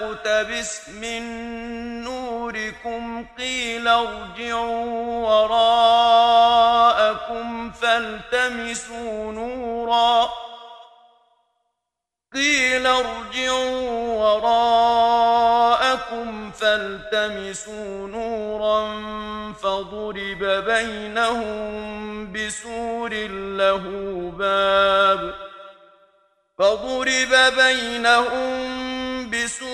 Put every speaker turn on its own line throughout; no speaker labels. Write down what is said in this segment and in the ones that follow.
فاقتبس من نوركم قيل ارجعوا وراءكم فالتمسوا نورا قيل ارجعوا وراءكم فالتمسوا نورا فضرب بينهم بسور له باب فضرب بينهم بسور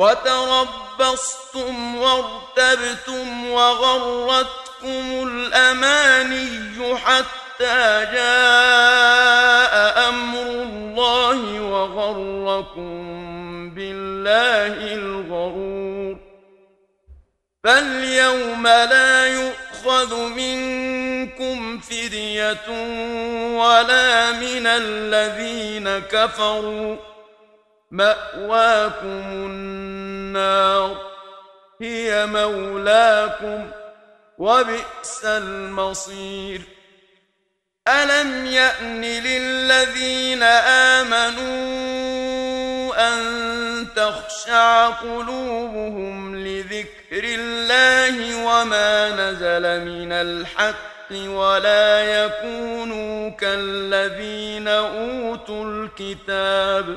وتربصتم وارتبتم وغرتكم الأماني حتى جاء أمر الله وغركم بالله الغرور فاليوم لا يؤخذ منكم فدية ولا من الذين كفروا ماواكم النار هي مولاكم وبئس المصير الم يان للذين امنوا ان تخشع قلوبهم لذكر الله وما نزل من الحق ولا يكونوا كالذين اوتوا الكتاب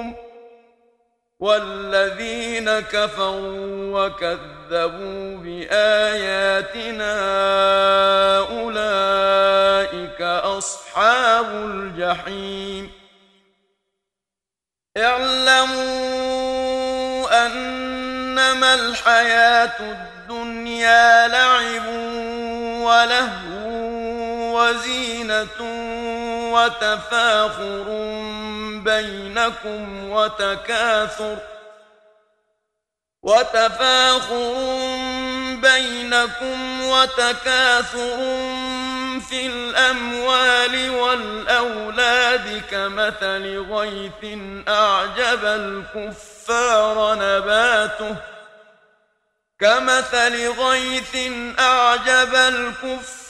والذين كفروا وكذبوا بآياتنا أولئك أصحاب الجحيم اعلموا أنما الحياة الدنيا لعب ولهو وزينة وتفاخر بينكم وتكاثر وتفاخر بينكم وتكاثر في الأموال والأولاد كمثل غيث أعجب الكفار نباته كمثل غيث أعجب الكفار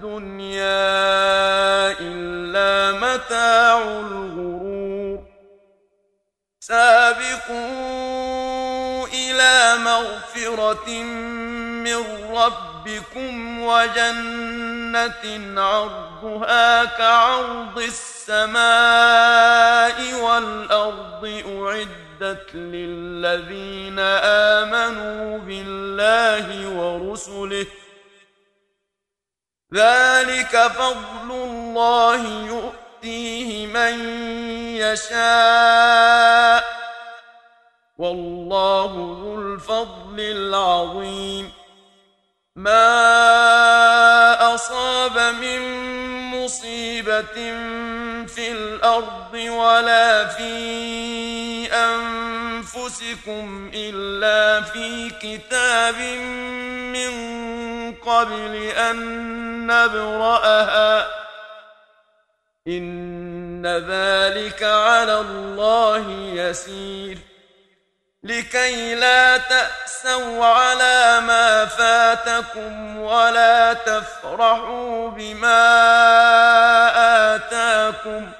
الدنيا إلا متاع الغرور سابقوا إلى مغفرة من ربكم وجنة عرضها كعرض السماء والأرض أعدت للذين آمنوا بالله ورسله ذلك فضل الله يؤتيه من يشاء والله ذو الفضل العظيم ما اصاب من مصيبه في الارض ولا في انفسهم أنفسكم إلا في كتاب من قبل أن نبرأها إن ذلك على الله يسير لكي لا تأسوا على ما فاتكم ولا تفرحوا بما آتاكم ۖ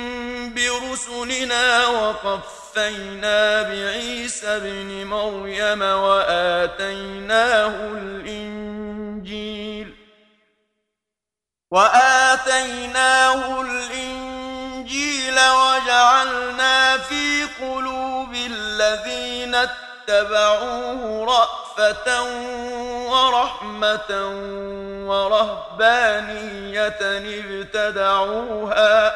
رسلنا وقفينا بعيسى ابن مريم وآتيناه الإنجيل وآتيناه الإنجيل وجعلنا في قلوب الذين اتبعوه رأفة ورحمة ورهبانية ابتدعوها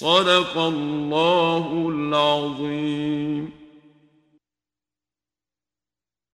صدق الله العظيم